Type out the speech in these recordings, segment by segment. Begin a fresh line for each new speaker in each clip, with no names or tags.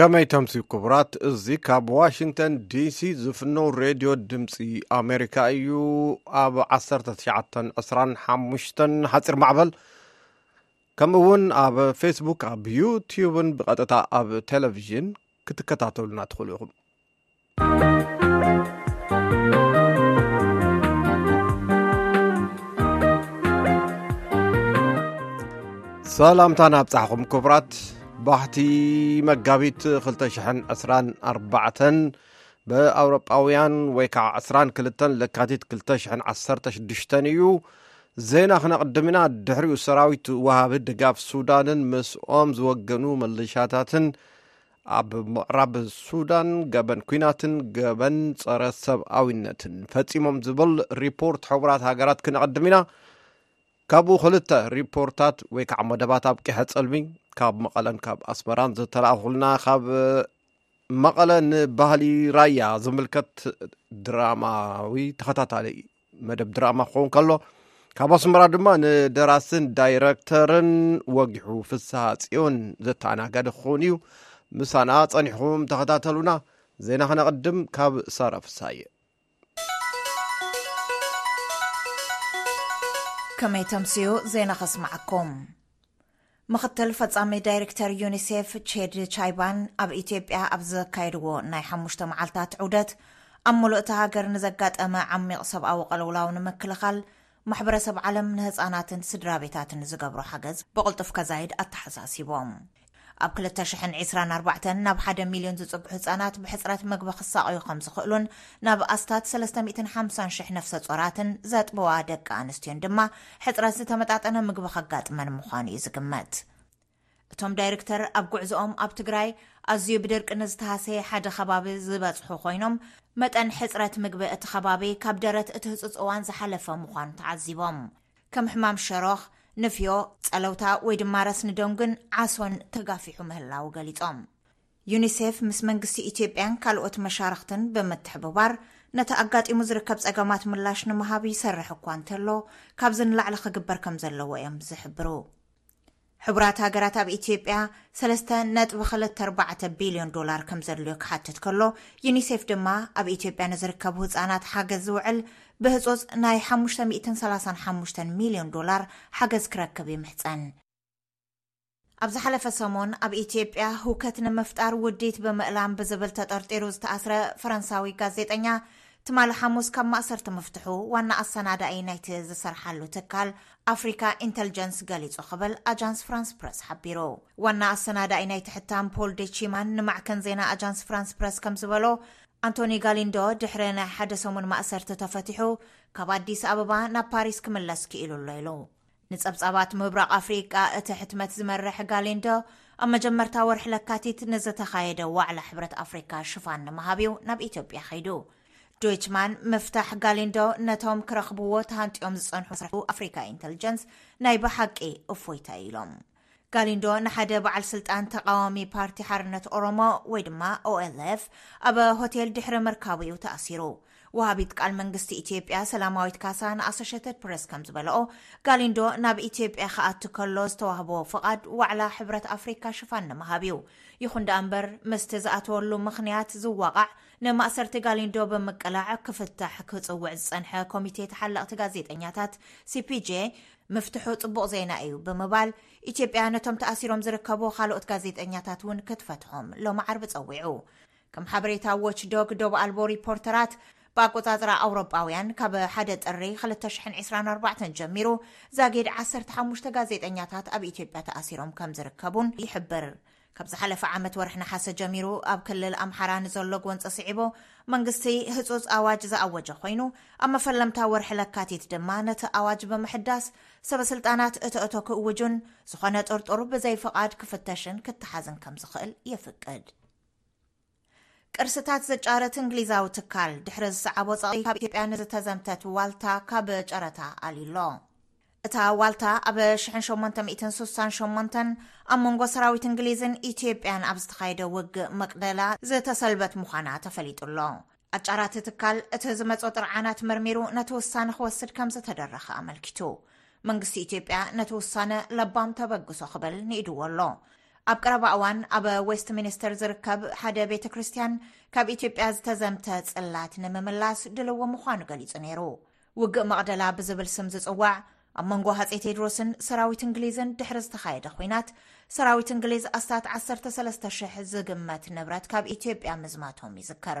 ከመይ ተምሲ ክቡራት እዚ ካብ ዋሽንግተን ዲሲ ዝፍኖ ሬድዮ ድምፂ ኣሜሪካ እዩ ኣብ 1925 ሓፂር ማዕበል ከምኡ እውን ኣብ ፌስቡክ ኣብ ዩትብን ብቐጥታ ኣብ ቴሌቭዥን ክትከታተሉና ትኽእሉ ኢኹም ሰላምታ ናብ ጻሕኹም ክቡራት ባሕቲ መጋቢት 224 ብኣውሮጳውያን ወይ ከዓ 22 ለካቲት 216 እዩ ዜና ክነቕድም ኢና። ድሕሪኡ ሰራዊት ወሃቢ ድጋፍ ሱዳንን ምስኦም ዝወገኑ መለሻታትን ኣብ ምዕራብ ሱዳን ገበን ኩናትን ገበን ጸረ ሰብኣዊነትን ፈጺሞም ዝብል ሪፖርት ሕቡራት ሃገራት ክነቕድም ኢና። ካብኡ ክልተ ሪፖርታት ወይ ከዓ መደባት ኣብ ቂሐ ፀልሚ ካብ መቐለን ካብ ኣስመራን ዝተላእኹልና ካብ መቐለ ንባህሊ ራያ ዝምልከት ድራማዊ ተኸታታሊ መደብ ድራማ ክኸውን ከሎ ካብ ኣስመራ ድማ ንደራስን ዳይረክተርን ወጊሑ ፍስሃ ጽዮን ዘተኣናጋዲ ክኸውን እዩ ምሳና ጸኒሕኹም ተኸታተሉና ዜና ክነቕድም ካብ ሳራ ፍስሃየ
ከመይ ተምስዮ ዜና ከስማዓኩም ምኽትል ፈጻሚ ዳይርክተር ዩኒሴፍ ቼድ ቻይባን ኣብ ኢትዮጵያ ኣብ ዘካየድዎ ናይ ሓሙሽተ መዓልታት ዑደት ኣብ ምሉእ እታ ሃገር ንዘጋጠመ ዓሚቕ ሰብኣዊ ቐልውላው ንምክልኻል ማሕበረሰብ ዓለም ንህጻናትን ስድራቤታትን ዝገብሮ ሓገዝ ብቕልጡፍ ከዛይድ ኣተሓሳሲቦም። ኣብ ክልተ ሽሕን ዒስራን ኣርባዕተን ናብ ሓደ ሚልዮን ዝጽግሑ ህጻናት ብሕጽረት ምግቢ ክሳቐዩ ከም ዝኽእሉን ናብ ኣስታት ሰለስተ ሚእትን ሓምሳን ሽሕ ነፍሰ ጾራትን ዘጥበዋ ደቂ ኣንስትዮን ድማ ሕፅረት ዝተመጣጠነ ምግቢ ከጋጥመን ምዃኑ እዩ ዝግመት። እቶም ዳይርክተር ኣብ ጉዕዞኦም ኣብ ትግራይ ኣዝዩ ብድርቂ ንዝተሃሰየ ሓደ ከባቢ ዝበፅሑ ኮይኖም መጠን ሕፅረት ምግቢ እቲ ከባቢ ካብ ደረት እቲ ህፁፅ እዋን ዝሓለፈ ምዃኑ ተዓዚቦም። ከም ሕማም ሸሮኽ፣ ንፍዮ፣ ፀለውታ ወይ ድማ ረስኒ ደንጉን ዓሶን ተጋፊሑ ምህላዉ ገሊፆም። ዩኒሴፍ ምስ መንግስቲ ኢትዮጵያን ካልኦት መሻርኽትን ብምትሕብባር ነቲ ኣጋጢሙ ዝርከብ ጸገማት ምላሽ ንምሃብ ይሰርሕ እኳ እንተሎ ካብዚ ንላዕሊ ክግበር ከም ዘለዎ እዮም ዝሕብሩ። ሕቡራት ሃገራት ኣብ ኢትዮጵያ ሰለስተ ነጥቢ ክልተ ኣርባዕተ ቢልዮን ዶላር ከም ዘድልዮ ክሓትት ከሎ ዩኒሴፍ ድማ ኣብ ኢትዮጵያ ንዝርከቡ ህጻናት ሓገዝ ዝውዕል ብህጹጽ ናይ ሓሙሽተ ሚእትን ሰላሳን ሓሙሽተን ሚልዮን ዶላር ሓገዝ ክረክብ ይምሕጸን። ኣብ ዝሓለፈ ሰሙን ኣብ ኢትዮጵያ ህውከት ንምፍጣር ውዲት ብምእላም ብዝብል ተጠርጢሩ ዝተኣስረ ፈረንሳዊ ጋዜጠኛ ትማሊ ሓሙስ ካብ ማእሰርቲ ምፍትሑ ዋና ኣሰናዳኢ ናይቲ ዝሰርሓሉ ትካል ኣፍሪካ ኢንተልጀንስ ገሊጹ ክብል ኣጃንስ ፍራንስ ፕረስ ሓቢሩ። ዋና ኣሰናዳኢ ናይቲ ሕታም ፖል ዴቺማን ንማዕከን ዜና ኣጃንስ ፍራንስ ፕረስ ከም ዝበሎ ኣንቶኒ ጋሊንዶ ድሕሪ ናይ ሓደ ሰሙን ማእሰርቲ ተፈቲሑ ካብ ኣዲስ ኣበባ ናብ ፓሪስ ክምለስ ክኢሉ ኣሎ ኢሉ። ንጸብጻባት ምብራቕ ኣፍሪቃ እቲ ሕትመት ዝመርሕ ጋሊንዶ፣ ኣብ መጀመርታ ወርሒ ለካቲት ንዝተኻየደ ዋዕላ ሕብረት ኣፍሪካ ሽፋን ንምሃብ'ዩ ናብ ኢትዮጵያ ከይዱ። ዶይችማን ምፍታሕ ጋሊንዶ ነቶም ክረኽብዎ ተሃንጥዮም ዝጸንሑ መስራቲ ኣፍሪካ ኢንተልጀንስ ናይ ብሓቂ እፎይታ'ዩ ኢሎም። ጋሊንዶ ንሓደ በዓል ስልጣን ተቓዋሚ ፓርቲ ሓርነት ኦሮሞ ወይ ድማ OLF ኣብ ሆቴል ድሕሪ ምርካቡ እዩ ተኣሲሩ። ወሃቢት ቃል መንግስቲ ኢትዮጵያ ሰላማዊት ካሳ ንኣሶሸተድ ፕረስ ከም ዝበለኦ፣ ጋሊንዶ ናብ ኢትዮጵያ ክኣቱ ከሎ ዝተዋህቦ ፍቓድ ዋዕላ ሕብረት ኣፍሪካ ሽፋን ንምሃብ እዩ። ይኹን ደኣ እምበር ምስቲ ዝኣተወሉ ምኽንያት ዝዋቓዕ ንማእሰርቲ ጋሊንዶ ብምቅላዕ ክፍታሕ ክጽውዕ ዝጸንሐ ኮሚቴ ተሓለቕቲ ጋዜጠኛታት፣ CPJ፣ ምፍትሑ ጽቡቕ ዜና እዩ ብምባል፣ ኢትዮጵያ ነቶም ተኣሲሮም ዝርከቡ ካልኦት ጋዜጠኛታት እውን ክትፈትሖም ሎሚ ዓርቢ ጸዊዑ። ከም ሓበሬታ ዎች ዶግ፣ ዶብ ኣልቦ ሪፖርተራት፣ ብኣቆጻጽራ ኣውሮጳውያን ካብ ሓደ ጥሪ ክልተ ሽሕን ዕስራን ኣርባዕተን ጀሚሩ ዛጊድ ዓሰርተ ሓሙሽተ ጋዜጠኛታት ኣብ ኢትዮጵያ ተኣሲሮም ከም ዝርከቡን ይሕብር። ካብ ዝሓለፈ ዓመት ወርሒ ነሓሰ ጀሚሩ ኣብ ክልል ኣምሓራ ንዘሎ ጎንፂ ስዒቡ መንግስቲ ህፁፅ ኣዋጅ ዝኣወጀ ኮይኑ ኣብ መፈለምታ ወርሒ ለካቲት ድማ ነቲ ኣዋጅ ብምሕዳስ ሰበ ስልጣናት እቶ እቶ ክእውጁን ዝኾነ ጥርጡር ብዘይ ፍቓድ ክፍተሽን ክተሓዝን ከምዝኽእል የፍቅድ። ቅርስታት ዘጫርት እንግሊዛዊ ትካል ድሕሪ ዝሰዓቦ ጸቕጢ ካብ ኢትዮጵያ ንዝተዘምተት ዋልታ ካብ ጨረታ ኣልዩ'ሎ። እታ ዋልታ ኣብ ሽሕን ሸሞንተ ሚእትን ሱሳን ሸሞንተን ኣብ መንጎ ሰራዊት እንግሊዝን ኢትዮጵያን ኣብ ዝተኻየደ ውግእ መቅደላ ዝተሰልበት ምዃና ተፈሊጡ'ሎ። ኣጫራቲ ትካል እቲ ዝመጾ ጥርዓናት መርሚሩ ነቲ ውሳነ ክወስድ ከም ዝተደረኸ ኣመልኪቱ። መንግስቲ ኢትዮጵያ ነቲ ውሳነ ለባም ተበግሶ ክብል ንኢድዎ'ሎ። ኣብ ቀረባ እዋን ኣብ ዌስት ሚኒስተር ዝርከብ ሓደ ቤተ ክርስትያን ካብ ኢትዮጵያ ዝተዘምተ ጽላት ንምምላስ ድልዎ ምዃኑ ገሊጹ ነይሩ። ውግእ መቕደላ ብዝብል ስም ዝጽዋዕ ኣብ መንጎ ሃፀይ ቴድሮስን ሰራዊት እንግሊዝን ድሕሪ ዝተኻየደ ኹናት ሰራዊት እንግሊዝ ኣስታት 13,0000 ዝግመት ንብረት ካብ ኢትዮጵያ ምዝማቶም ይዝከር።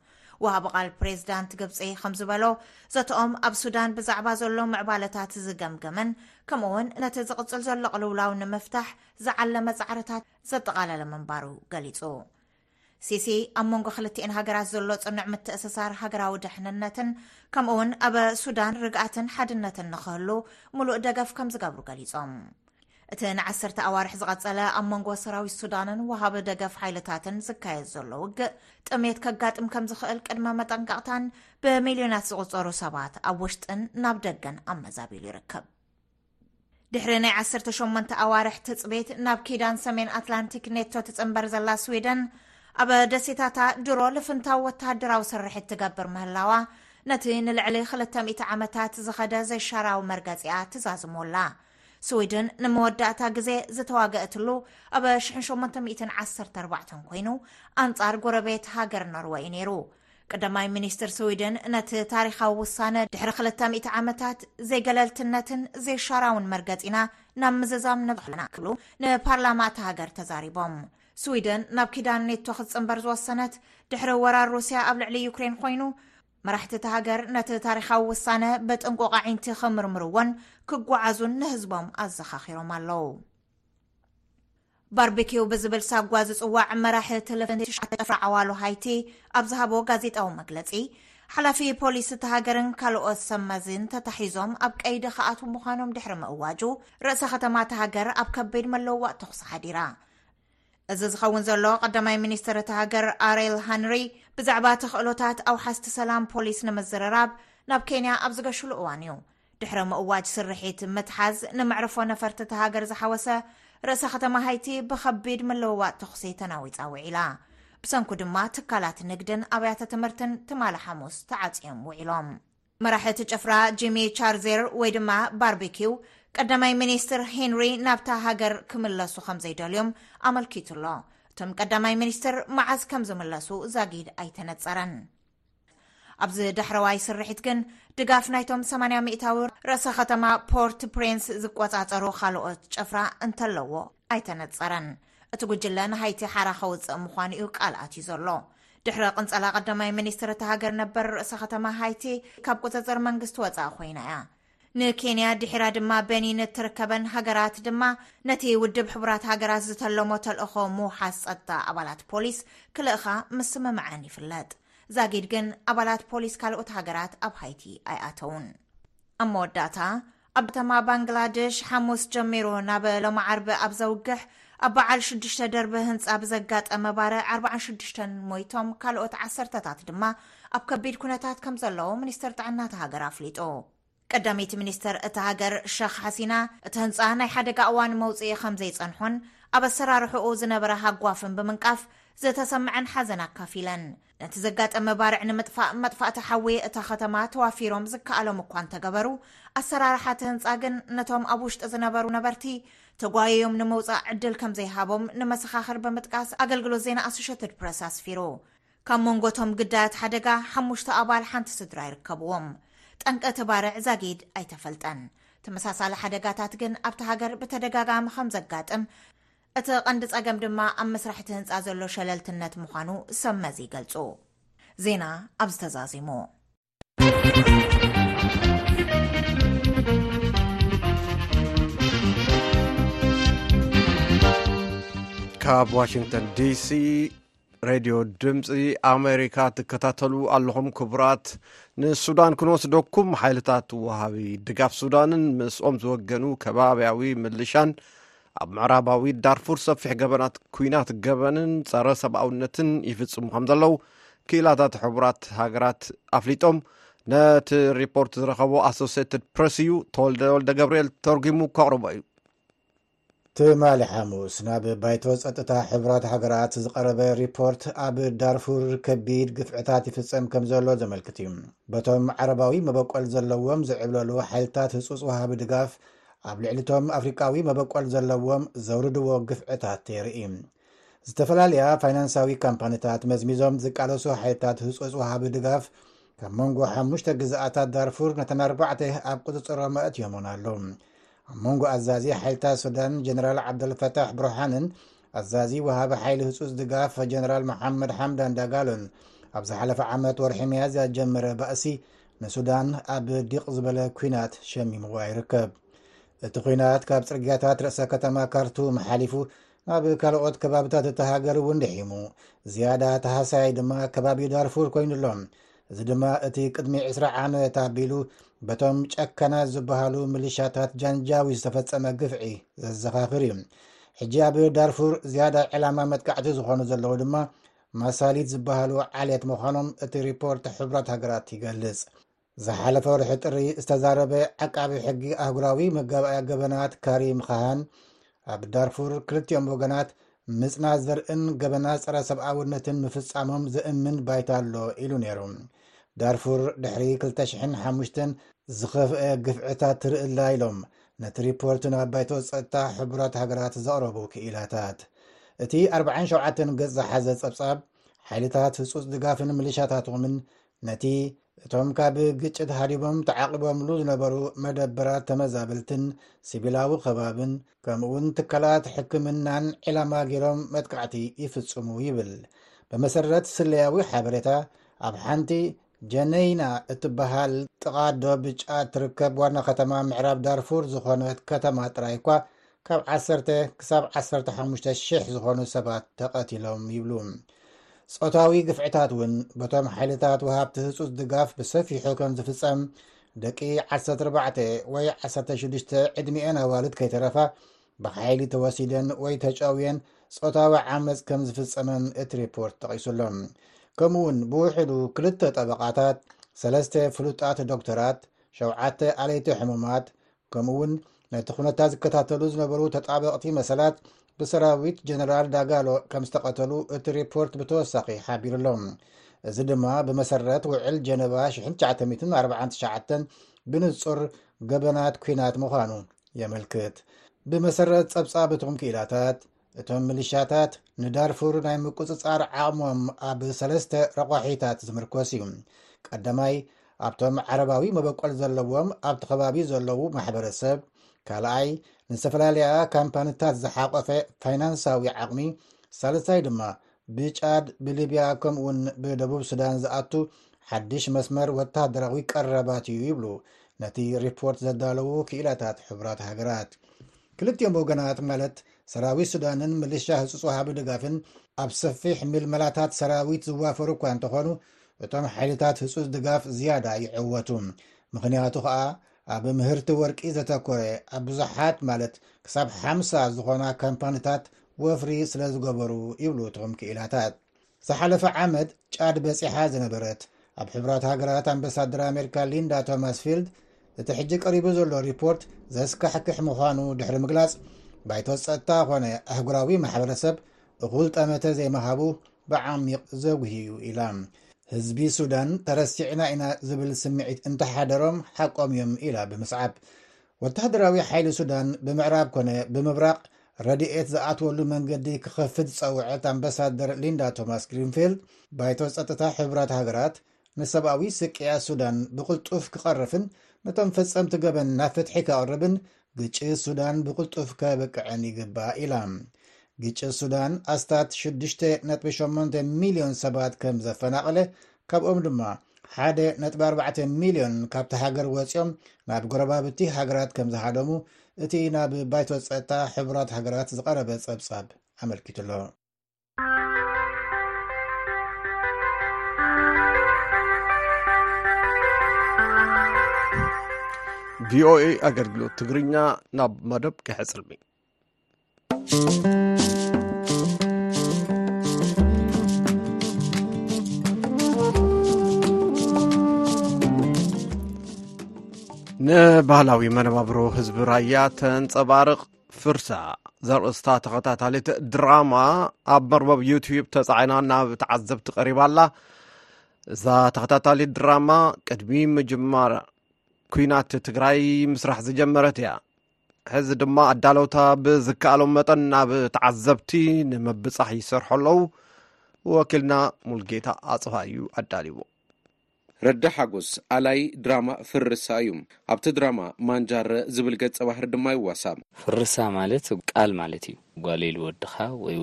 ወሃቢ ቓል ፕሬዝዳንት ግብፂ ከምዝበሎ ዘተኦም ኣብ ሱዳን ብዛዕባ ዘሎ ምዕባለታት ዝገምገመን ከምኡ ውን ነቲ ዝቕፅል ዘሎ ቕልውላው ንምፍታሕ ዝዓለመ ፃዕርታት ዘጠቓለለ ምንባሩ ገሊፁ። ሲሲ ኣብ መንጎ ክልቲኤን ሃገራት ዘሎ ፅኑዕ ምትእስሳር ሃገራዊ ድሕንነትን ከምኡ ውን ኣብ ሱዳን ርግኣትን ሓድነትን ንክህሉ ሙሉእ ደገፍ ከምዝገብሩ ገሊፆም። እቲ ንዓሰርተ ኣዋርሕ ዝቐጸለ ኣብ መንጎ ሰራዊት ሱዳንን ወሃቢ ደገፍ ሓይልታትን ዝካየድ ዘሎ ውግእ ጥሜት ከጋጥም ከም ዝኽእል ቅድመ መጠንቀቕታን ብሚልዮናት ዝቑጸሩ ሰባት ኣብ ውሽጥን ናብ ደገን ኣመዛቢሉ ይርከብ ድሕሪ ናይ 18 ኣዋርሕ ትፅቤት ናብ ኪዳን ሰሜን ኣትላንቲክ ኔቶ ትፅምበር ዘላ ስዊደን ኣብ ደሴታታ ድሮ ልፍንታዊ ወተሃደራዊ ስርሒት ትገብር ምህላዋ ነቲ ንልዕሊ 200 ዓመታት ዝኸደ ዘይሻራዊ መርገፂኣ ትዛዝሞላ ስዊድን ንመወዳእታ ግዜ ዝተዋገእትሉ ኣብ ሽሕን ሸሞንተ ሚእትን ዓሰርተ ኣርባዕተን ኮይኑ ኣንጻር ጎረቤት ሃገር ኖርወይ እዩ ነይሩ። ቀዳማይ ሚኒስትር ስዊድን ነቲ ታሪኻዊ ውሳነ ድሕሪ ክልተ ሚእቲ ዓመታት ዘይገለልትነትን ዘይሻራውን መርገጺና ናብ ምዝዛም ንብሕልና ክብሉ ንፓርላማ እታ ሃገር ተዛሪቦም። ስዊደን ናብ ኪዳን ኔቶ ክትጽንበር ዝወሰነት ድሕሪ ወራር ሩስያ ኣብ ልዕሊ ዩክሬን ኮይኑ መራሕቲ እታ ሃገር ነቲ ታሪኻዊ ውሳነ ብጥንቁቕ ኣዒንቲ ክምርምርዎን ክጓዓዙን ንህዝቦም ኣዘኻኺሮም ኣለዉ። ባርቢኪው ብዝብል ሳጓ ዝጽዋዕ መራሒ እቲ ልፍንቲ ትሽዓተ ጭፍራ ዓዋሉ ሃይቲ ኣብ ዝሃቦ ጋዜጣዊ መግለጺ ሓላፊ ፖሊስ እቲ ሃገርን ካልኦት ሰብ መዚን ተታሒዞም ኣብ ቀይዲ ክኣትዉ ምዃኖም ድሕሪ ምእዋጁ ርእሰ ከተማ እቲ ሃገር ኣብ ከቢድ መለዋጥ ተኹሲ ሓዲራ። እዚ ዝኸውን ዘሎ ቀዳማይ ሚኒስትር እቲ ሃገር ኣሬል ሃንሪ ብዛዕባ ተኽእሎታት ኣውሓስቲ ሰላም ፖሊስ ንምዝርራብ ናብ ኬንያ ኣብ ዝገሽሉ እዋን እዩ ድሕሪ ምእዋጅ ስርሒት ምትሓዝ ንመዕርፎ ነፈርቲ እቲ ሃገር ዝሓወሰ ርእሰ ከተማ ሃይቲ ብከቢድ ምልውዋጥ ተኹሲ ተናዊፃ ውዒላ ብሰንኩ ድማ ትካላት ንግድን ኣብያተ ትምህርትን ትማሊ ሓሙስ ተዓፅዮም ውዒሎም መራሒ እቲ ጭፍራ ጂሚ ቻርዜር ወይ ድማ ባርቢኪው ቀዳማይ ሚኒስትር ሄንሪ ናብታ ሃገር ክምለሱ ከም ዘይደልዮም ኣመልኪቱ ኣሎ። እቶም ቀዳማይ ሚኒስትር መዓዝ ከም ዝምለሱ ዛጊድ ኣይተነጸረን። ኣብዚ ዳሕረዋይ ስርሒት ግን ድጋፍ ናይቶም 80 ሚእታዊ ርእሰ ከተማ ፖርት ፕሬንስ ዝቆጻጸሩ ካልኦት ጨፍራ እንተለዎ ኣይተነጸረን። እቲ ጉጅለ ንሃይቲ ሓራ ከውፅእ ምዃኑ'ዩ ቃል ኣትዩ ዘሎ። ድሕሪ ቅንፀላ ቀዳማይ ሚኒስትር እታ ሃገር ነበር ርእሰ ከተማ ሃይቲ ካብ ቁፅፅር መንግስቲ ወፃእ ኮይና እያ። ንኬንያ ድሒራ ድማ በኒን እትርከበን ሃገራት ድማ ነቲ ውድብ ሕቡራት ሃገራት ዝተለሞ ተልእኾ ምውሓስ ጸጥታ ኣባላት ፖሊስ ክልእኻ ምስምምዐን ይፍለጥ። ዛጊድ ግን ኣባላት ፖሊስ ካልኦት ሃገራት ኣብ ሃይቲ ኣይኣተውን። ኣብ መወዳእታ ኣብ ከተማ ባንግላደሽ ሓሙስ ጀሚሩ ናብ ሎሚ ዓርቢ ኣብ ዘውግሕ ኣብ በዓል ሽዱሽተ ደርቢ ህንጻ ብዘጋጠመ ባርዕ ኣርብዓን ሽዱሽተን ሞይቶም ካልኦት ዓሰርተታት ድማ ኣብ ከቢድ ኩነታት ከም ዘለዉ ሚኒስተር ጥዕና እታ ሃገር ኣፍሊጡ። ቀዳመይቲ ሚኒስተር እታ ሃገር ሸኽ ሓሲና እቲ ህንጻ ናይ ሓደጋ እዋን መውጽኢ ከም ዘይጸንሖን ኣብ ኣሰራርሕኡ ዝነበረ ሃጓፍን ብምንቃፍ ዝተሰምዐን ሓዘን ኣካፊለን። ነቲ ዘጋጠመ ባርዕ ንምጥፋእ መጥፋእቲ ሓዊ እታ ከተማ ተዋፊሮም ዝከኣሎም እኳ እንተገበሩ፣ ኣሰራርሓ እቲ ህንጻ ግን ነቶም ኣብ ውሽጢ ዝነበሩ ነበርቲ ተጓይዮም ንምውጻእ ዕድል ከምዘይሃቦም ንመሰኻኽር ብምጥቃስ ኣገልግሎት ዜና ኣሶሸትድ ፕረስ ኣስፊሩ። ካብ መንጎ እቶም ግዳያት ሓደጋ ሓሙሽተ ኣባል ሓንቲ ስድራ ይርከብዎም። ጠንቂ እቲ ባርዕ ዛጊድ ኣይተፈልጠን። ተመሳሳሊ ሓደጋታት ግን ኣብታ ሃገር ብተደጋጋሚ ከምዘጋጥም እቲ ቀንዲ ጸገም ድማ ኣብ መስርሕ'ቲ ህንጻ ዘሎ ሸለልትነት ምዃኑ ሰብ መዚ ይገልጹ። ዜና ኣብዚ ተዛዚሙ።
ካብ ዋሽንግተን ዲሲ ሬድዮ ድምፂ ኣሜሪካ ትከታተሉ ኣለኹም ክቡራት ንሱዳን ክንወስደኩም ሓይልታት ወሃቢ ድጋፍ ሱዳንን ምስኦም ዝወገኑ ከባብያዊ ምልሻን ኣብ ምዕራባዊ ዳርፉር ሰፊሕ ገበናት ኩናት ገበንን ፀረ ሰብኣውነትን ይፍፅሙ ከም ዘለው ክኢላታት ሕቡራት ሃገራት ኣፍሊጦም ነቲ ሪፖርት ዝረኸቦ ኣሶሴትድ ፕረስ እዩ ተወልደ ወልደ ገብርኤል ተርጒሙ ከቕርቦ እዩ
ትማሊ ሓሙስ ናብ ባይቶ ጸጥታ ሕቡራት ሃገራት ዝቐረበ ሪፖርት ኣብ ዳርፉር ከቢድ ግፍዕታት ይፍጸም ከም ዘሎ ዘመልክት እዩ። በቶም ዓረባዊ መበቆል ዘለዎም ዝዕብለሉ ሓይልታት ህጹጽ ወሃቢ ድጋፍ ኣብ ልዕሊቶም ኣፍሪቃዊ መበቆል ዘለዎም ዘውርድዎ ግፍዕታት የርኢ። ዝተፈላለያ ፋይናንሳዊ ካምፓኒታት መዝሚዞም ዝቃለሱ ሓይልታት ህጹጽ ወሃቢ ድጋፍ ካብ መንጎ ሓሙሽተ ግዝኣታት ዳርፉር ነተን ኣርባዕተ ኣብ ቁጽጽሮም ኣእትዮሞን ኣለዉ። ኣብ መንጎ ኣዛዚ ሓይልታት ሱዳን ጀነራል ዓብደልፈታሕ ብሩሓንን ኣዛዚ ወሃቢ ሓይሊ ህፁፅ ድጋፍ ጀነራል መሓመድ ሓምዳን ዳጋሎን ኣብ ዝሓለፈ ዓመት ወርሒ መያዝያ ጀመረ ባእሲ ንሱዳን ኣብ ዲቕ ዝበለ ኩናት ሸሚምዋ ይርከብ እቲ ኩናት ካብ ፅርግያታት ርእሰ ከተማ ካርቱም ሓሊፉ ናብ ካልኦት ከባብታት እታ ሃገር እውን ድሒሙ ዝያዳ ተሃሳይ ድማ ከባቢ ዳርፉር ኮይኑ ኣሎ እዚ ድማ እቲ ቅድሚ ዕስራ ዓመት ኣቢሉ በቶም ጨከናት ዝበሃሉ ምልሻታት ጃንጃዊ ዝተፈጸመ ግፍዒ ዘዘኻኽር እዩ ሕጂ ኣብ ዳርፉር ዝያዳ ዕላማ መጥቃዕቲ ዝኾኑ ዘለዉ ድማ ማሳሊት ዝበሃሉ ዓሌት ምዃኖም እቲ ሪፖርት ሕቡራት ሃገራት ይገልጽ ዝሓለፈ ወርሒ ጥሪ ዝተዛረበ ዓቃቢ ሕጊ ኣህጉራዊ መጋባእያ ገበናት ካሪም ኻሃን ኣብ ዳርፉር ክልቲኦም ወገናት ምጽናት ዘርእን ገበናት ጸረ ሰብኣውነትን ምፍጻሞም ዘእምን ባይታ ኣሎ ኢሉ ነይሩ። ዳርፉር ድሕሪ 2005 ዝኸፍአ ግፍዕታት ትርእላ ኢሎም ነቲ ሪፖርት ናብ ባይቶ ጸጥታ ሕቡራት ሃገራት ዘቕረቡ ክኢላታት። እቲ 47 ገጽ ዝሓዘ ጸብጻብ ሓይልታት ህጹጽ ድጋፍን ምልሻታቶምን ነቲ እቶም ካብ ግጭት ሃዲሞም ተዓቂቦምሉ ዝነበሩ መደበራት ተመዛበልትን ሲቪላዊ ከባብን ከምኡ እውን ትካላት ሕክምናን ዒላማ ገይሮም መጥቃዕቲ ይፍጽሙ ይብል ብመሰረት ስለያዊ ሓበሬታ ኣብ ሓንቲ ጀነይና እትበሃል ጥቓ ዶብ ጫድ ትርከብ ዋና ከተማ ምዕራብ ዳርፉር ዝኾነት ከተማ ጥራይ እኳ ካብ ዓሰርተ ክሳብ ዓሰርተ ሓሙሽተ ሽሕ ዝኾኑ ሰባት ተቐቲሎም ይብሉ። ጾታዊ ግፍዕታት እውን በቶም ሓይልታት ወሃብቲ ህፁፅ ድጋፍ ብሰፊሑ ከም ዝፍፀም ደቂ 14 ወይ 16 ዕድሚኤን ኣዋልድ ከይተረፋ ብሓይሊ ተወሲደን ወይ ተጨውየን ጾታዊ ዓመፅ ከም ዝፍፀመን እቲ ሪፖርት ጠቒሱ ኣሎ። ከምኡውን ብውሕዱ ክልተ ጠበቓታት፣ ሰለስተ ፍሉጣት ዶክተራት፣ ሸውዓተ ኣለይቲ ሕሙማት፣ ከምኡ እውን ነቲ ኩነታ ዝከታተሉ ዝነበሩ ተጣበቕቲ መሰላት ብሰራዊት ጀነራል ዳጋሎ ከም ዝተቐተሉ እቲ ሪፖርት ብተወሳኺ ሓቢሩ ኣሎ እዚ ድማ ብመሰረት ውዕል ጀነባ 1949 ብንጹር ገበናት ኩናት ምዃኑ የመልክት ብመሰረት ጸብጻብ እትኹም ክኢላታት እቶም ምልሻታት ንዳርፉር ናይ ምቁፅፃር ዓቕሞም ኣብ ሰለስተ ረቋሒታት ዝምርኮስ እዩ ቀዳማይ ኣብቶም ዓረባዊ መበቆል ዘለዎም ኣብቲ ከባቢ ዘለዉ ማሕበረሰብ ካልኣይ ንዝተፈላለያ ካምፓኒታት ዝሓቆፈ ፋይናንሳዊ ዓቕሚ ሳልሳይ ድማ ብጫድ ብሊብያ ከምኡውን ብደቡብ ሱዳን ዝኣቱ ሓድሽ መስመር ወተሃደራዊ ቀረባት እዩ ይብሉ ነቲ ሪፖርት ዘዳለዉ ክኢላታት ሕቡራት ሃገራት ክልቲኦም ወገናት ማለት ሰራዊት ሱዳንን ምልሻ ህጹጽ ወሃቢ ድጋፍን ኣብ ሰፊሕ ምልመላታት ሰራዊት ዝዋፈሩ እኳ እንተኾኑ፣ እቶም ሓይልታት ህጹጽ ድጋፍ ዝያዳ ይዕወቱ። ምኽንያቱ ከኣ ኣብ ምህርቲ ወርቂ ዘተኮረ ኣብ ብዙሓት ማለት ክሳብ ሓምሳ ዝኾና ካምፓኒታት ወፍሪ ስለዝገበሩ ይብሉ እቶም ክኢላታት። ዝሓለፈ ዓመት ጫድ በጺሓ ዝነበረት ኣብ ሕብራት ሃገራት ኣምበሳደር ኣሜሪካ ሊንዳ ቶማስፊልድ እቲ ሕጂ ቀሪቡ ዘሎ ሪፖርት ዘስካሕክሕ ምዃኑ ድሕሪ ምግላጽ ባይቶ ጸጥታ ኾነ ኣህጉራዊ ማሕበረሰብ እኹል ጠመተ ዘይምሃቡ ብዓሚቕ ዘጉሂ እዩ ኢላ ህዝቢ ሱዳን ተረሲዕና ኢና ዝብል ስምዒት እንተሓደሮም ሓቆም እዮም ኢላ ብምስዓብ ወተሃደራዊ ሓይሊ ሱዳን ብምዕራብ ኮነ ብምብራቕ ረድኤት ዝኣትወሉ መንገዲ ክኸፍት ዝጸውዐት ኣምባሳደር ሊንዳ ቶማስ ግሪንፊልድ ባይቶ ጸጥታ ሕብራት ሃገራት ንሰብኣዊ ስቅያ ሱዳን ብቕልጡፍ ክቐርፍን ነቶም ፈጸምቲ ገበን ናብ ፍትሒ ከቕርብን ግጭት ሱዳን ብቕልጡፍ ከብቅዕን ይግባእ ኢላ ግጭት ሱዳን ኣስታት 6.8 ሚልዮን ሰባት ከም ዘፈናቕለ ካብኦም ድማ ሓደ ነጥቢ ኣርባዕተ ሚልዮን ካብቲ ሃገር ወፂኦም ናብ ጎረባብቲ ሃገራት ከም ዝሃደሙ እቲ ናብ ባይቶ ፀጥታ ሕቡራት ሃገራት ዝቐረበ ፀብፃብ ኣመልኪቱ ኣሎ
ቪኦኤ ኣገልግሎት ትግርኛ ናብ መደብ ክሕፅልሚ ንባህላዊ መነባብሮ ህዝቢ ራያ ተንፀባርቕ ፍርሳ ዘርእስታ ተኸታታሊት ድራማ ኣብ መርበብ ዩትዩብ ተፃዒና ናብ ተዓዘብቲ ቀሪባ ኣላ እዛ ተኸታታሊት ድራማ ቅድሚ ምጅማር ኩናት ትግራይ ምስራሕ ዝጀመረት እያ ሕዚ ድማ ኣዳለውታ ብዝከኣሎም መጠን ናብ ተዓዘብቲ ንምብጻሕ ይሰርሑ ኣለዉ ወኪልና ሙልጌታ ኣጽፋ እዩ ኣዳልዎ
ረዳ ሓጎስ ኣላይ ድራማ ፍርሳ እዩ ኣብቲ ድራማ ማንጃረ ዝብል ገጸ ባህሪ ድማ ይዋሳእ።
ፍርሳ ማለት ቃል ማለት እዩ። ጓል ኢሉ ወድኻ ወይ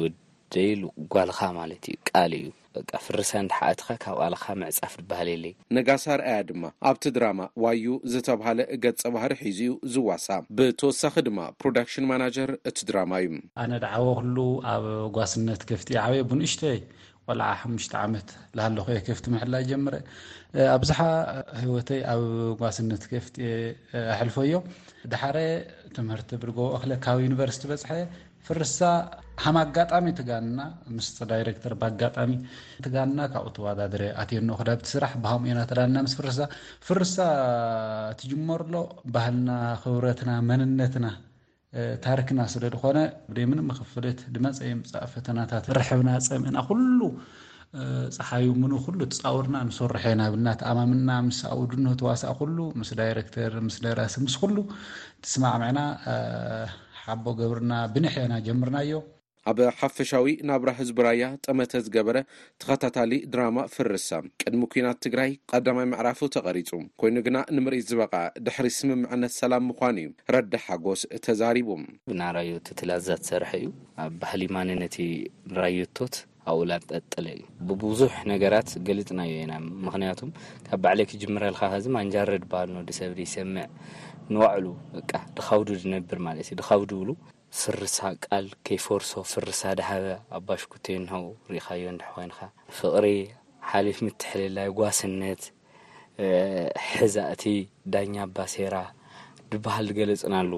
ጀይሉ ጓልኻ ማለት እዩ ቃል እዩ በቃ ፍርሰ እንድሕ ኣእትኻ ካብ ቓልኻ ምዕጻፍ ድበሃል የለይ።
ነጋሲ ኣርኣያ ድማ ኣብቲ ድራማ ዋዩ ዝተብሃለ ገጸ ባህሪ ሒዙ እዩ ዝዋሳእ። ብተወሳኺ ድማ ፕሮዳክሽን ማናጀር እቲ ድራማ እዩ።
ኣነ ድዓበኹሉ ኣብ ጓስነት ከፍቲ እየ ዓብየ ብንእሽተይ ቆልዓ ሓሙሽተ ዓመት ላሃለኹ እየ ከፍቲ ምሕላይ ጀምረ ኣብዝሓ ህወተይ ኣብ ጓስነት ከፍቲ እየ ኣሕልፎዮ ድሓረ ትምህርቲ ብርገ ወእኽለ ካብ ዩኒቨርስቲ በፅሐ ፍርሳ ሃም ኣጋጣሚ ትጋንና ምስቲ ዳይረክተር ብኣጋጣሚ ትጋንና ካብኡ ተዋዳድረ ኣትየኖ ክዳብቲ ስራሕ ብሃም ኤና ተዳንና ምስ ፍርሳ ፍርሳ ትጅመርሎ ባህልና ክብረትና መንነትና ታርክና ስለ ድኾነ ብደይ ምንም ክፍልት ድመፀ ይምፃእ ፈተናታት ርሕብና ፀምእና ኩሉ ፀሓዩ ምኑ ኩሉ ትፃውርና ንሶርሐ ኢና ብና ተኣማምና ምስ ኣውድኖ ተዋሳእ ኩሉ ምስ ዳይረክተር ምስ ደራሲ ምስ ኩሉ ትስማዕምዕና ሓቦ ገብርና ብንሕያ ኢና ጀምርናዮ።
ኣብ ሓፈሻዊ ናብራ ህዝቢ ራያ ጠመተ ዝገበረ ተኸታታሊ ድራማ ፍርሳ ቅድሚ ኲናት ትግራይ ቐዳማይ ምዕራፉ ተቐሪፁ። ኮይኑ ግና ንምርኢት ዝበቕዐ ድሕሪ ስምምዕነት ሰላም ምዃኑ እዩ ረዳ ሓጎስ ተዛሪቡ።
ብናራዮቶት ላዛ ዝሰረሐ እዩ። ኣብ ባህሊ ማንነቲ ራዮቶት ኣውላድ ጠጥለዩ ብቡዙሕ ነገራት ገሊጽናዮ ኢና ምክንያቱ ካብ ባዕለይ ክጅምረልካ ከዚ ማንጃረ ድባሃል ንወዲ ሰብ ድይሰምዕ ንዋዕሉ በቃ ድካብዱ ድነብር ማለት እዩ ድካብዱ ይብሉ ስርሳ ቃል ከይፈርሶ ፍርሳ ድሃበ ኣባሽኩቲ እንሆ ሪኢካዮ እንድሕኮይንካ ፍቅሪ ሓሊፍ ምትሕልላይ ጓስነት ሕዛ እቲ ዳኛ ኣባ ሴራ ድብሃል ድገለጽናሉ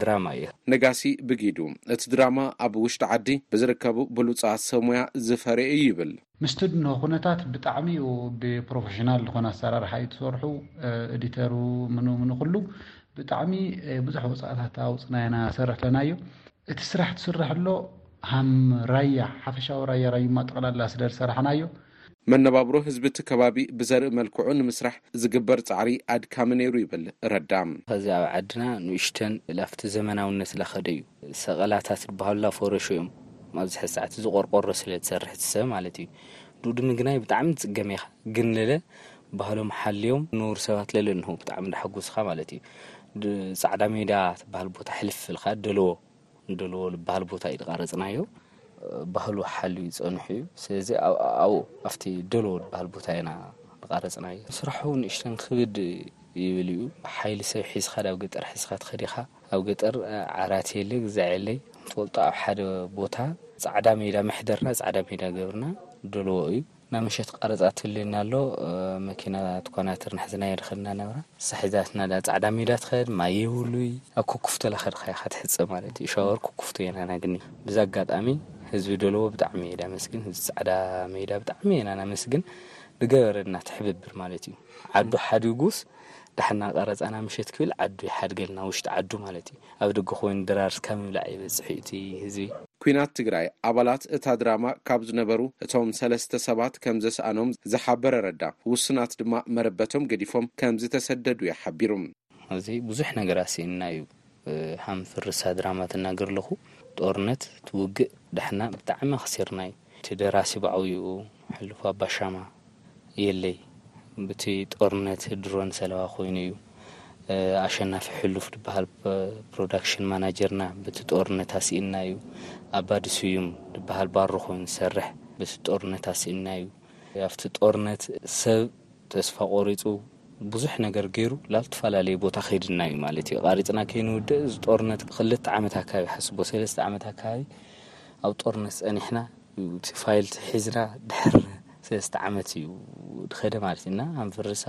ድራማ እዩ።
ነጋሲ ብጊዱ፣ እቲ ድራማ ኣብ ውሽጢ ዓዲ ብዝርከቡ ብሉጻት ሰብ ሞያ ዝፈረየ እዩ ይብል።
ምስትድንሆ ኩነታት ብጣዕሚ እዩ ብፕሮፈሽናል ዝኾነ ኣሰራርሓ እዩ ትሰርሑ እዲተሩ ምኑ ምኑ ኩሉ ብጣዕሚ ብዙሕ ወጻእታት ኣውጽና ኢና ሰረሕለናዮ እቲ ስራሕ ትስረሕሎ ሃም ራያ ሓፈሻዊ ራያ ራዩማ ጠቅላላ ስለዝሰራሕናዮ
መነባብሮ ህዝቢ እቲ ከባቢ ብዘርኢ መልክዑ ንምስራሕ ዝግበር ፃዕሪ ኣድካሚ ነይሩ ይብል ረዳ።
ኸዚ ኣብ ዓድና ንኡሽተን ላፍቲ ዘመናውነት ላኸደ እዩ። ሰቐላታት ልበሃሉ ላፎረሾ እዮም። ኣብዚ ሕዚ ሰዓት እዚ ቆርቆሮ ስለ ትሰርሕ እቲ ሰብ ማለት እዩ። ዱኡዲ ምግናይ ብጣዕሚ ትፅገም ኢኻ ግን ለለ ባህሎም ሓልዮም ንውር ሰባት ለለ እንሆ ብጣዕሚ ዳሓጎስኻ ማለት እዩ። ፃዕዳ ሜዳ ትበሃል ቦታ ሕልፍ እልካ ደለዎ። ንደልዎ ልበሃል ቦታ እዩ ድቓረጽናዮ ባህሉ ሓልዩ ጸንሑ እዩ ስለዚ ኣብኡ ኣብቲ ደልዎ ልበሃል ቦታ ኢና ድቓረጽናዮ ስራሑ ንእሽተን ክብድ ይብል እዩ ሓይሊ ሰብ ሒዝካ ዳብ ገጠር ሒዝካ ትኸድ ኢኻ ኣብ ገጠር ዓራት የለ ግዛዕ የለይ ንፈልጦ ኣብ ሓደ ቦታ ጻዕዳ ሜዳ መሕደርና ጻዕዳ ሜዳ ገብርና ደልዎ እዩ ናይ ምሸት ቐረጻ ትህልየና ኣሎ መኪና ትኳና ትርንሕ ዝናየ ድኸድና ነብራ ሳሒዛትና እዳ ጻዕዳ ሜዳ ትኸድ ማይ የብሉይ ኣብ ኩኩፍቶ ላኸድካ ኢኻ ትሕጸብ ማለት እዩ ሻወር ኩኩፍቶ ኢና ናግኒ ብዚ ኣጋጣሚ ህዝቢ ደለዎ ብጣዕሚ እየ ዳመስግን ህዝቢ ጻዕዳ ሜዳ ብጣዕሚ ኢና ናመስግን ድገበረልና ትሕብብር ማለት እዩ። ዓዱ ሓዲጉስ ዳሕና ቀረጻና ምሸት ክብል ዓዱ ይሓድገልና ውሽጢ ዓዱ ማለት እዩ ኣብ ደገ ኮይኑ ድራር እስካብ ምብላዕ ይበጽሕ እዩ እቲ ህዝቢ።
ኲናት ትግራይ ኣባላት እታ ድራማ ካብ ዝነበሩ እቶም ሰለስተ ሰባት ከም ዘስኣኖም ዝሓበረ ረዳ፣ ውሱናት ድማ መረበቶም ገዲፎም ከም ዝተሰደዱ'ዩ ሓቢሩ።
ኣብዚ ብዙሕ ነገራት ሲኢንና እዩ ሃም ፍርሳ ድራማ ትናገር ኣለኩ ጦርነት እቲ ውግእ ዳሕና ብጣዕሚ ኣክሲርና እዩ። እቲ ደራሲ ብዓብይኡ ሕሉፍ ኣባ ሻማ የለይ ብቲ ጦርነት ድሮን ሰለባ ኮይኑ እዩ ኣሸናፊ ሕሉፍ ድበሃል ፕሮዳክሽን ማናጀርና ብቲ ጦርነት ኣሲኢንና እዩ ኣባዲ ስዩም ድበሃል ባሮ ኮይኑ ዝሰርሕ ብቲ ጦርነት ኣሲኢንና እዩ ኣብቲ ጦርነት ሰብ ተስፋ ቆሪጹ ብዙሕ ነገር ጌሩ ላብ ትፋላለየ ቦታ ከድና እዩ ማለት እዩ ኣቓሪጽና ከይንውድእ እዚ ጦርነት ክልተ ዓመት ኣካባቢ ሓስቦ ሰለስተ ዓመት ኣካባቢ ኣብ ጦርነት ጸኒሕና እቲ ፋይል ሒዝና ድሕር ሰለስተ ዓመት እዩ ድኸደ ማለት እዩ እና ኣንፍርሳ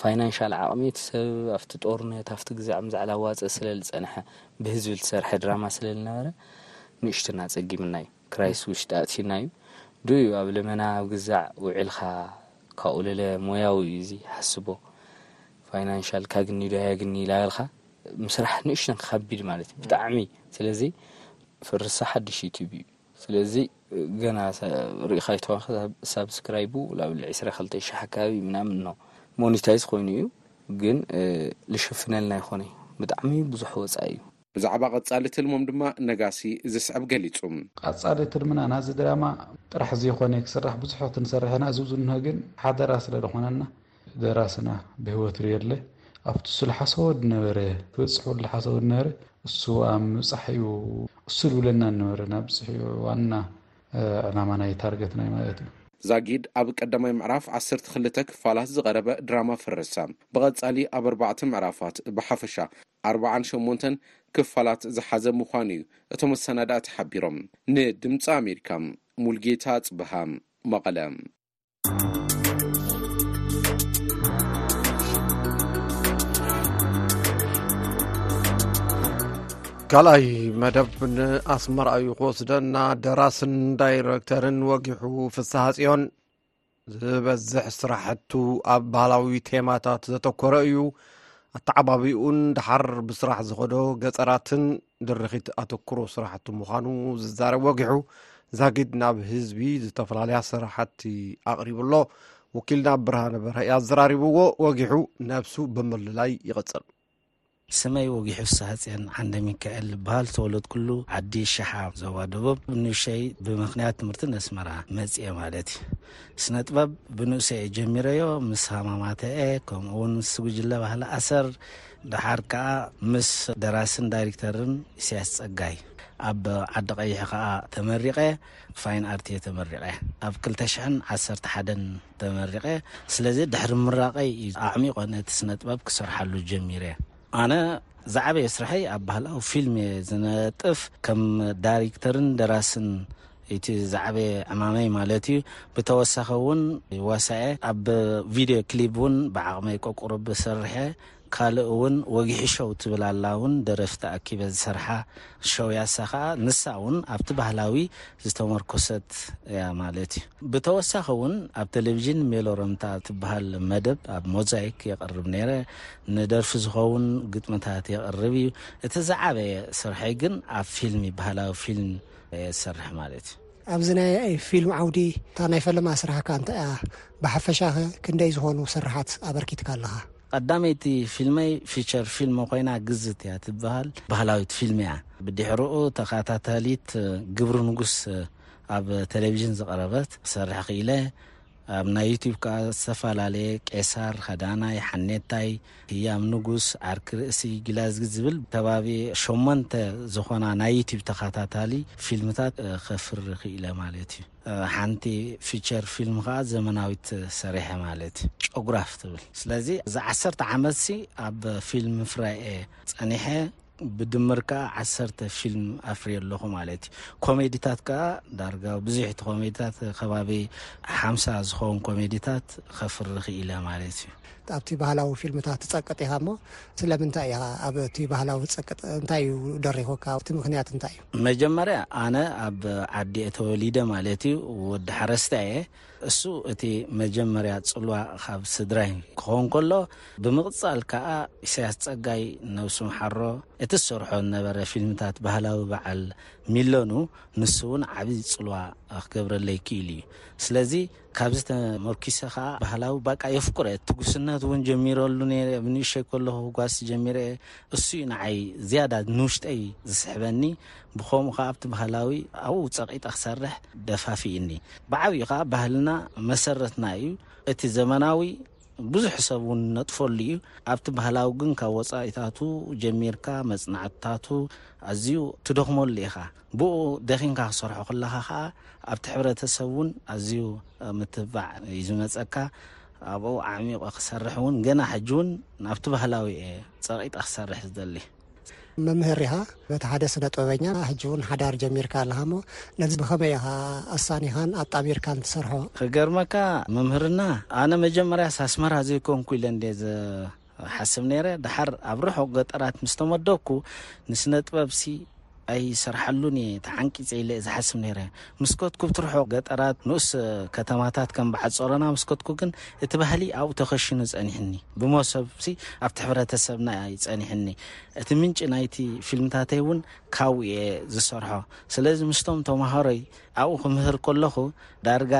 ፋይናንሻል ዓቕሚ እቲ ሰብ ኣብቲ ጦርነት ኣብቲ ግዜ ዓም ዛዕላ ዋጽእ ስለ ዝጸንሐ ብህዝቢ ዝተሰርሐ ድራማ ስለ ዝነበረ ንእሽትና ጸጊምና እዩ ክራይስ ውሽጢ ኣእቲዩና ዩ ዱኡ ዩ ኣብ ልመና ኣብ ግዛዕ ውዒልካ ካብኡ ልለ ሞያዊ ዩ እዚ ሓስቦ ፋይናንሻል ካግኒ ዶ ኣየግኒ ላበልካ ምስራሕ ንእሽተን ክከቢድ ማለት ዩ ብጣዕሚ ስለዚ ፍርሳ ሓድሽ ዩቱብ ዩ ስለዚ ገና ሪኢካ ኣይተዋከ ሳብስክራይቡ ላብ ል ዕስራ ክልተ ሽሕ ኣከባቢ ምናምን ነው ሞኒታይዝ ኮይኑ ዩ ግን ልሽፍነልና ኣይኮነይ ብጣዕሚ ብዙሕ ወፃኢ ዩ።
ብዛዕባ ቐፃሊ ትልሞም ድማ ነጋሲ ዝስዕብ ገሊፁ።
ቐፃሊ ትልምና ናዚ ድራማ ጥራሕ ዘይኾነ ክስራሕ ብዙሕ ክንሰርሕ ኢና እዚብዙ እንሆ ግን ሓደራ ስለደኾነና፣ ደራስና ብህይወት ርዮለ ኣብቲ እሱ ልሓሰቦ ድነበረ ክበፅሕዎ ልሓሰቦ ድነበረ እሱ ኣብ ምብፃሕ እዩ እሱ ልብለና ድነበረ ናብ ብፅሕ እዩ ዋና ዕላማ ናይ ታርገት ናይ ማለት እዩ።
ዛጊድ ኣብ ቀዳማይ ምዕራፍ ዓሰርተ ክልተ ክፋላት ዝቐረበ ድራማ ፈረሳ ብቐፃሊ ኣብ ኣርባዕተ ምዕራፋት ብሓፈሻ ኣርብዓን ሸሞንተን ክፋላት ዝሓዘ ምዃኑ'ዩ እቶም ኣሰናዳእቲ ሓቢሮም። ንድምጺ ኣሜሪካ ሙልጌታ ኣጽብሃ መቐለ።
ካልኣይ መደብ ንኣስመራ እዩ ክወስደና ደራስን ዳይረክተርን ወጊሑ ፍስሃ ጽዮን ዝበዝሕ ስራሕቱ ኣብ ባህላዊ ቴማታት ዘተኮረ እዩ ኣተዓባቢኡን ድሓር ብስራሕ ዝኸዶ ገፀራትን ድርኺት ኣተክሮ ስራሕቲ ምዃኑ ዝዛረብ ወጊሑ ዛጊድ ናብ ህዝቢ ዝተፈላለያ ስራሕቲ ኣቕሪቡ ኣሎ ወኪልና ብርሃነ በርሀ ኣዘራሪብዎ ወጊሑ ነብሱ ብምልላይ ይቕፅል
ስመይ ወጊሑ ፍስሃጽዮን ዓንደሚካኤል እብሃል ዝተወለድኩሉ ዓዲ ሽሓ ዞባ ደቡብ ንእሸይ ብምኽንያት ትምህርቲ ነስመራ መጽየ ማለት እዩ ስነጥበብ ብንእሰየ ጀሚረዮ ምስ ሃማማተኤ ከምኡ ውን ምስ ጉጅለ ባህሊ ኣሰር ደሓር ከኣ ምስ ደራስን ዳይሬክተርን ኢሳያስ ጸጋይ ኣብ ዓዲ ቀይሒ ከኣ ተመሪቐ ፋይን ኣርት እየ ተመሪቐ ኣብ ክልተ ሽሕን ዓሰርተ ሓደን ተመሪቐ ስለዚ ድሕሪ ምራቐይ እዩ ኣዕሚቖ ነቲ ስነጥበብ ክሰርሓሉ ጀሚረ ኣነ ዝዓበየ ስርሐይ ኣብ ባህላዊ ፊልም እየ ዝነጥፍ ከም ዳይሬክተርን ደራስን እቲ ዝዓበየ ዕማመይ ማለት እዩ ብተወሳኺ እውን ዋሳኤ ኣብ ቪድዮ ክሊብ እውን ብዓቕመይ ቆቁርብ ዝሰርሐ ካልእ ውን ወጊሒ ሸው ትብል ኣላ ውን ደረፍቲ ተኣኪበ ዝሰርሓ ሸው ያሳ ከኣ ንሳ ውን ኣብቲ ባህላዊ ዝተመርኮሰት እያ ማለት እዩ ብተወሳኺ ውን ኣብ ተለቪዥን ሜሎ ረምታ ትብሃል መደብ ኣብ ሞዛይክ የቅርብ ነይረ ንደርፊ ዝኸውን ግጥምታት የቅርብ እዩ እቲ ዝዓበየ ስርሐይ ግን ኣብ ፊልሚ ባህላዊ ፊልም እየ ዝሰርሕ ማለት እዩ።
ኣብዚ ናይ ፊልም ዓውዲ እታ ናይ ፈለማ ስራሕካ እንታይ እያ ብሓፈሻ ከ ክንደይ ዝኾኑ ስርሓት ኣበርኪትካ ኣለኻ?
ቐዳመይቲ ፊልመይ ፊቸር ፊልም ኮይና ግዝት እያ ትበሃል ባህላዊት ፊልም እያ። ብድሕርኡ ተኸታታሊት ግብሪ ንጉስ ኣብ ቴሌቪዥን ዝቐረበት ክሰርሕ ክኢለ። ኣብ ናይ ዩቱብ ከኣ ዝተፈላለየ ቄሳር፣ ኸዳናይ፣ ሓኔታይ፣ ህያብ ንጉስ፣ ዓርኪ ርእሲ፣ ጊላዝጊ ዝብል ከባቢ ሸሞንተ ዝኾና ናይ ዩቱብ ተኸታታሊ ፊልምታት ከፍሪ ክኢለ ማለት እዩ። ሓንቲ ፊቸር ፊልም ከኣ ዘመናዊት ሰሪሐ ማለት እዩ ጮግራፍ ትብል ስለዚ እዚ ዓሰርተ ዓመት ሲ ኣብ ፊልም ምፍራይ እየ ጸኒሐ ብድምር ከኣ ዓሰርተ ፊልም ኣፍርየ ኣለኹ ማለት እዩ ኮሜዲታት ከኣ ዳርጋ ብዙሕ እቲ ኮሜዲታት ከባቢ ሓምሳ ዝኸውን ኮሜዲታት ከፍሪ ክኢለ ማለት እዩ
ኣብቲ ባህላዊ ፊልምታት ትጸቅጥ ኢኻ እሞ ስለምንታይ ኢኻ ኣብቲ ባህላዊ ትጸቅጥ እንታይ እዩ ደሪኹካ እቲ ምኽንያት እንታይ እዩ?
መጀመርያ ኣነ ኣብ ዓዲየ ተወሊደ ማለት እዩ ወዲ ሓረስታይ እየ እሱ እቲ መጀመርያ ጽልዋ ካብ ስድራይ ክኾን ከሎ ብምቅጻል ከኣ ኢሰያስ ጸጋይ ነብሱ ምሓሮ እቲ ዝሰርሖ ዝነበረ ፊልምታት ባህላዊ በዓል ሚለኑ ንሱ ውን ዓቢ ጽልዋ ክገብረለይ ኪኢሉ እዩ ስለዚ ካብዚ ተመርኲሰ ከኣ ባህላዊ ባቃ የፍቅሮ'የ። ትጉስነት እውን ጀሚረሉ ነይረ፣ ብ ንእሸቶይ ከለኹ ክጓሲ ጀሚረ'የ። እሱ'ዩ ንዓይ ዝያዳ ንውሽጠይ ዝስሕበኒ፣ ብኸምኡ ከኣ ኣብቲ ባህላዊ ኣብኡ ጸቒጠ ክሰርሕ ደፋፊእኒ። ብዓቢኡ ከኣ ባህልና መሰረትና'ዩ፣ እቲ ዘመናዊ ብዙሕ ሰብ ውን ነጥፈሉ እዩ። ኣብቲ ባህላዊ ግን ካብ ወጻኢታቱ ጀሚርካ መጽናዕትታቱ ኣዝዩ ትደኽመሉ ኢኻ። ብኡ ደኺምካ ክትሰርሖ ከለኻ ከኣ ኣብቲ ሕብረተሰብ ውን ኣዝዩ ምትብባዕ እዩ ዝመጸካ። ኣብኡ ኣዕሚቐ ክሰርሕ ውን ገና ሕጂ ውን ናብቲ ባህላዊ እየ ጸቒጠ ክሰርሕ ዝደሊ።
መምህር ኢኻ በቲ ሓደ ስነ ጥበበኛ ሕጂ ውን ሓዳር ጀሚርካ ኣለኻ እሞ ነዚ ብኸመይ ኢኻ ኣሳኒኻን ኣጣሚርካን ትሰርሖ?
ክገርመካ መምህርና ኣነ መጀመርያስ ኣስመራ ዘይኮንኩ ኢለ እንድየ ዝሓስብ ነይረ ድሓር ኣብ ርሑቕ ገጠራት ምስ ተመደብኩ ንስነ ጥበብሲ፣ ኣይሰርሓሉን እየ ተዓንቂጸ ኢለ እየ ዝሓስብ ነይረ። ምስ ከድኩ ብቲ ርሑቕ ገጠራት ንኡስ ከተማታት ከም ብዓጾሮና ምስ ከድኩ ግን እቲ ባህሊ ኣብኡ ተኸሺኑ ጸኒሕኒ። ብሞሰብሲ ኣብቲ ሕብረተሰብና እዩ ጸኒሕኒ። እቲ ምንጪ ናይቲ ፊልምታተይ እውን ካብኡ እየ ዝሰርሖ። ስለዚ ምስቶም ተመሃሮይ ኣብኡ ክምህር ከለኹ ዳርጋ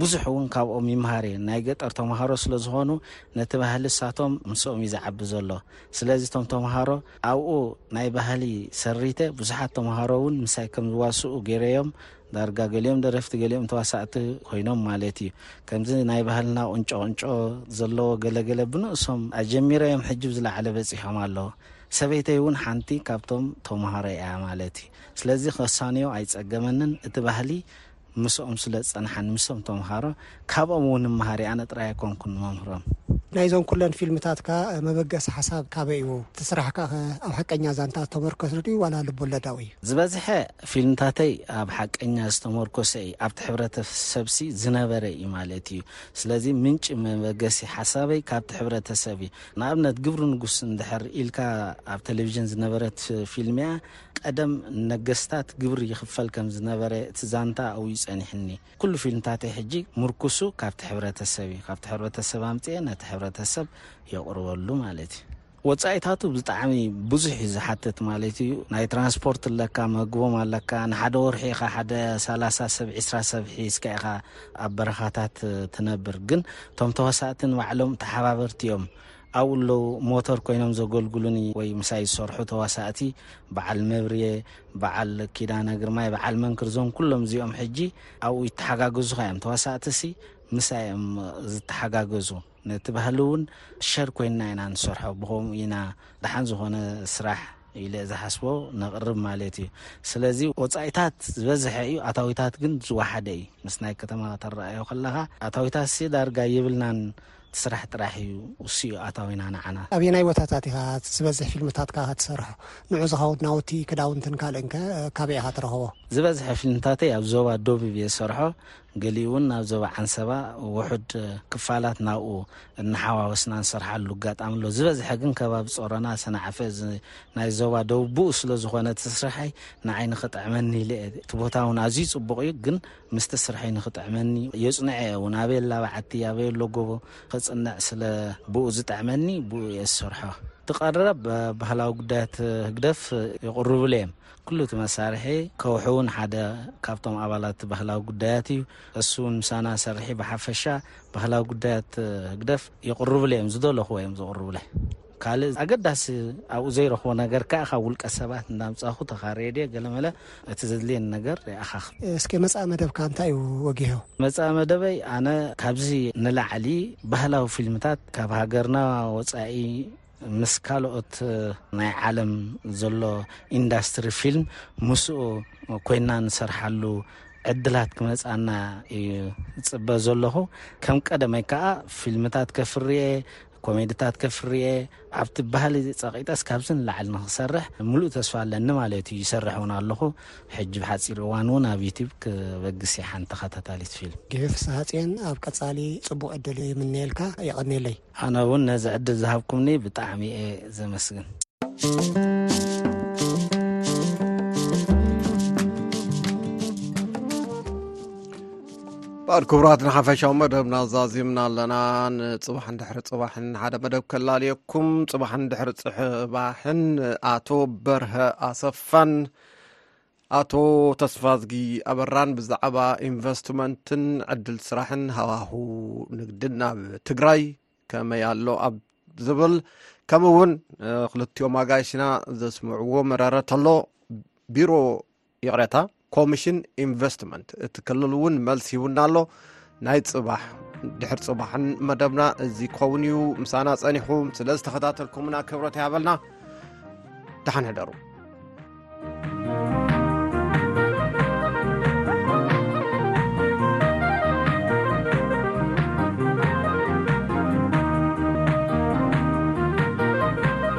ብዙሕ እውን ካብኦም ይመሃር እየ። ናይ ገጠር ተመሃሮ ስለ ዝኾኑ ነቲ ባህሊ እሳቶም ምስኦም እዩ ዝዓቢ ዘሎ። ስለዚ እቶም ተመሃሮ ኣብኡ ናይ ባህሊ ሰሪተ፣ ብዙሓት ተምሃሮ እውን ምሳይ ከም ዝዋስኡ ገይረዮም፣ ዳርጋ ገሊኦም ደረፍቲ ገሊኦም ተዋሳእቲ ኮይኖም ማለት እዩ። ከምዚ ናይ ባህልና ቁንጮ ቁንጮ ዘለዎ ገለ ገለ ብንእሶም ኣጀሚረዮም ሕጂ እብ ዝለዓለ በጺሖም ኣለዉ። ሰበይተይ እውን ሓንቲ ካብቶም ተምሃሮ እያ ማለት እዩ። ስለዚ ከሳንዮ ኣይጸገመንን እቲ ባህሊ ምስኦም ስለ ዝጸናሓ ንምሶም ተምሃሮ ካብኦም እውን እምሃር እየ ኣነ ጥራይ ኣይኮንኩን ንመምህሮም።
ናይዞን ኩለን ፊልምታትካ መበገሲ ሓሳብ ካበይ እዩ? እቲ ስራሕካ ከ ኣብ ሓቀኛ ዛንታ ዝተመርኮሰ ድዩ ዋላ ልቦለዳዊ እዩ?
ዝበዝሐ ፊልምታተይ ኣብ ሓቀኛ ዝተመርኮሰ እዩ። ኣብቲ ሕብረተሰብሲ ዝነበረ እዩ ማለት እዩ። ስለዚ ምንጪ መበገሲ ሓሳበይ ካብቲ ሕብረተሰብ እዩ። ንኣብነት ግብሪ ንጉስ እንድሕር ኢልካ ኣብ ተለቪዥን ዝነበረት ፊልም እያ። ቀደም ንነገስታት ግብሪ ይኽፈል ከም ዝነበረ እቲ ዛንታ ኣብኡ ጸኒሕኒ። ኩሉ ፊልምታተይ ሕጂ ምርኩሱ ካብቲ ሕብረተሰብ እዩ። ካብቲ ሕብረተሰብ ኣምጺኤ ነቲ ሕብረተሰብ የቕርበሉ ማለት እዩ። ወጻኢታቱ ብጣዕሚ ብዙሕ እዩ ዝሓትት ማለት እዩ። ናይ ትራንስፖርት ኣለካ፣ መግቦም ኣለካ፣ ንሓደ ወርሒ ኢኻ ሓደ ሰላሳ ሰብ ዕስራ ሰብ ሒዝካ ኢኻ ኣብ በረኻታት ትነብር። ግን እቶም ተዋሳእቲ ንባዕሎም ተሓባበርቲ እዮም። ኣብኡ ኣለዉ ሞተር ኮይኖም ዘገልግሉኒ ወይ ምሳይ ዝሰርሑ ተዋሳእቲ በዓል መብርየ በዓል ኪዳነ ግርማይ በዓል መንክር እዞም ኩሎም እዚኦም ሕጂ ኣብኡ ይተሓጋገዙኻ እዮም ተዋሳእቲሲ ምሳይ እዮም ዝተሓጋገዙ ነቲ ባህሊ እውን ሸር ኮይንና ኢና ንሰርሖ ብከምኡ ኢና ደሓን ዝኾነ ስራሕ ኢለ ዝሓስቦ ነቕርብ ማለት እዩ ስለዚ ወፃኢታት ዝበዝሐ እዩ ኣታዊታት ግን ዝወሓደ እዩ ምስ ናይ ከተማ ከተረኣዮ ከለኻ ኣታዊታት ሲ ዳርጋ የብልናን ትስራሕ ጥራሕ እዩ እሱዩ ኣታዊና ንዓና።
ኣበየናይ ቦታታት ኢኻ እቲ ዝበዝሕ ፊልምታትካ እትሰርሖ? ንዑ ዝኸውን ናውቲ፣ ክዳውንትን ካልእን ከ ካበይ ኢኻ ትረኽቦ?
ዝበዝሐ ፊልምታተይ ኣብ ዞባ ደቡብ እየ ዝሰርሖ፣ ገሊኡ እውን ናብ ዞባ ዓንሰባ ውሑድ ክፋላት ናብኡ እናሓዋወስና ንሰርሓሉ ኣጋጣሚ ኣሎ። ዝበዝሐ ግን ከባቢ ጾሮና፣ ሰንዓፈ፣ እዚ ናይ ዞባ ደቡብ ብኡ ስለ ዝኾነ እቲ ስርሐይ ንዓይ ንኽጥዕመኒ ኢለ እየ። እቲ ቦታ እውን ኣዝዩ ጽቡቕ እዩ ግን ምስቲ ስርሐይ ንኽጥዕመኒ የጽንዖ እየ፣ ናበየላ በዓቲ ኣበየሎ ጎቦ ከጽንዕ ስለ ብኡ ዝጥዕመኒ ብኡ እየ ዝሰርሖ። እቲ ቀረብ ባህላዊ ጉዳያት ህግደፍ ይቕርብሉ እየም፣ ኩሉ እቲ መሳርሒ ከውሒ እውን ሓደ ካብቶም ኣባላት ባህላዊ ጉዳያት እዩ፣ እሱ እውን ምሳና ሰርሒ ብሓፈሻ ባህላዊ ጉዳያት ህግደፍ ይቕርብሉ እየም፣ ዝደለኹዎ እየም ዝቕርቡለይ። ካልእ ኣገዳሲ ኣብኡ ዘይረኽቦ ነገር ከኣ ካብ ውልቀ ሰባት እንዳምጻኹ ተኻ ሬድዮ ገለመለ እቲ ዘድልየኒ ነገር ይኣኻኽብ።
እስከ መጻኢ መደብካ እንታይ እዩ ወጊሑ?
መጻኢ መደበይ ኣነ ካብዚ ንላዕሊ ባህላዊ ፊልምታት ካብ ሃገርና ወጻኢ ምስ ካልኦት ናይ ዓለም ዘሎ ኢንዳስትሪ ፊልም ምስኡ ኮይና ንሰርሓሉ ዕድላት ክመጻና እዩ ዝጽበ ዘለኹ። ከም ቀደመይ ከኣ ፊልምታት ከፍሪ እየ። ኮሜድታት ከፍሪ'የ ኣብቲ ባህሊ ጸቒጠስ ካብዚ ንላዕሊ ንኽሰርሕ ምሉእ ተስፋ ኣለኒ ማለት'ዩ። ይሰርሕ እውን ኣለኹ። ሕጂ ብሓጺር እዋን እውን ኣብ ዩቱብ ክበግስ'የ ሓንቲ ተኸታታሊት ፊልም።
ዲቪ ፍስሃጽየን ኣብ ቀጻሊ ጽቡቅ ዕድል ይምነየልካ የቀንየለይ።
ኣነ ውን ነዚ ዕድል ዝሃብኩምኒ ብጣዕሚ እየ ዘመስግን።
ባር ክቡራት ንሓፈሻዊ መደብና ዛዚምና ኣለና ንፅባሕ ንድሕሪ ፅባሕን ሓደ መደብ ከላልየኩም ፅባሕ ንድሕሪ ፅሕባሕን ኣቶ በርሀ ኣሰፋን ኣቶ ተስፋዝጊ ኣበራን ብዛዕባ ኢንቨስትመንትን ዕድል ስራሕን ሃዋሁ ንግድን ኣብ ትግራይ ከመይ ኣሎ ኣብ ዝብል ከምኡ እውን ክልትኦም ኣጋይሽና ዘስምዕዎ መረረት ኣሎ ቢሮ ይቕረታ ኮሚሽን ኢንቨስትመንት እቲ ክልል እውን መልሲ ይውና ኣሎ ናይ ፅባሕ ድሕር ፅባሕን መደብና እዚ ክኸውን እዩ ምሳና ፀኒኹም ስለ ዝተኸታተልኩምና ክብረት ያበልና ተሓንሕደሩ